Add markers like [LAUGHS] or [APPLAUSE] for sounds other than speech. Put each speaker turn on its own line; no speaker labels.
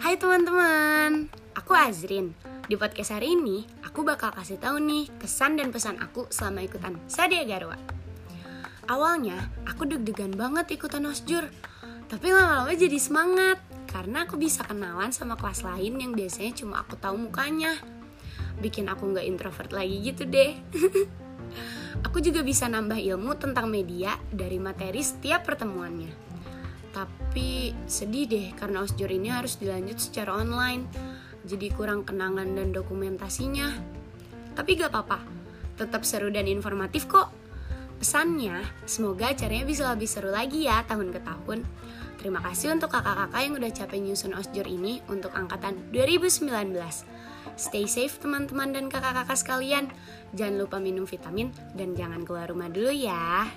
Hai teman-teman, aku Azrin. Di podcast hari ini, aku bakal kasih tahu nih kesan dan pesan aku selama ikutan Sadia Garwa. Awalnya, aku deg-degan banget ikutan osjur, tapi lama-lama jadi semangat karena aku bisa kenalan sama kelas lain yang biasanya cuma aku tahu mukanya. Bikin aku nggak introvert lagi gitu deh. [LAUGHS] aku juga bisa nambah ilmu tentang media dari materi setiap pertemuannya. Tapi sedih deh karena osjur ini harus dilanjut secara online. Jadi kurang kenangan dan dokumentasinya. Tapi gak apa-apa, tetap seru dan informatif kok. Pesannya, semoga acaranya bisa lebih seru lagi ya tahun ke tahun. Terima kasih untuk kakak-kakak yang udah capek nyusun osjur ini untuk angkatan 2019. Stay safe teman-teman dan kakak-kakak sekalian. Jangan lupa minum vitamin dan jangan keluar rumah dulu ya.